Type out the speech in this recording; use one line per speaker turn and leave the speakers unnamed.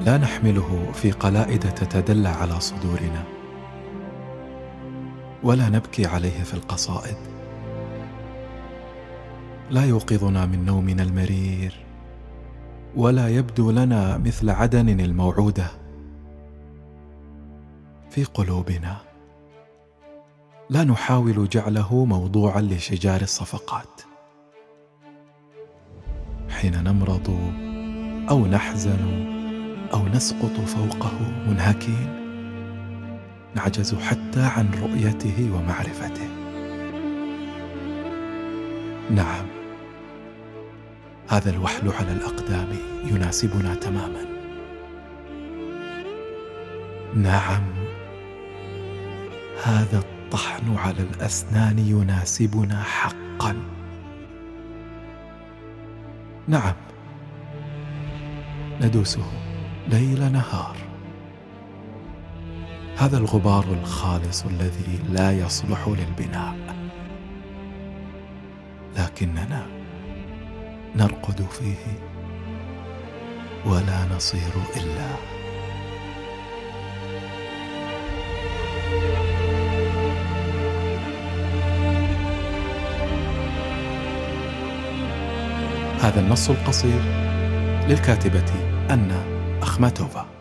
لا نحمله في قلائد تتدلى على صدورنا. ولا نبكي عليه في القصائد. لا يوقظنا من نومنا المرير. ولا يبدو لنا مثل عدن الموعودة. في قلوبنا. لا نحاول جعله موضوعا لشجار الصفقات. حين نمرض أو نحزن أو نسقط فوقه منهكين. نعجز حتى عن رؤيته ومعرفته. نعم. هذا الوحل على الأقدام يناسبنا تماما. نعم. هذا الطحن على الأسنان يناسبنا حقا. نعم. ندوسه. ليل نهار. هذا الغبار الخالص الذي لا يصلح للبناء. لكننا نرقد فيه ولا نصير إلا هذا النص القصير للكاتبة أنا אחמטובה.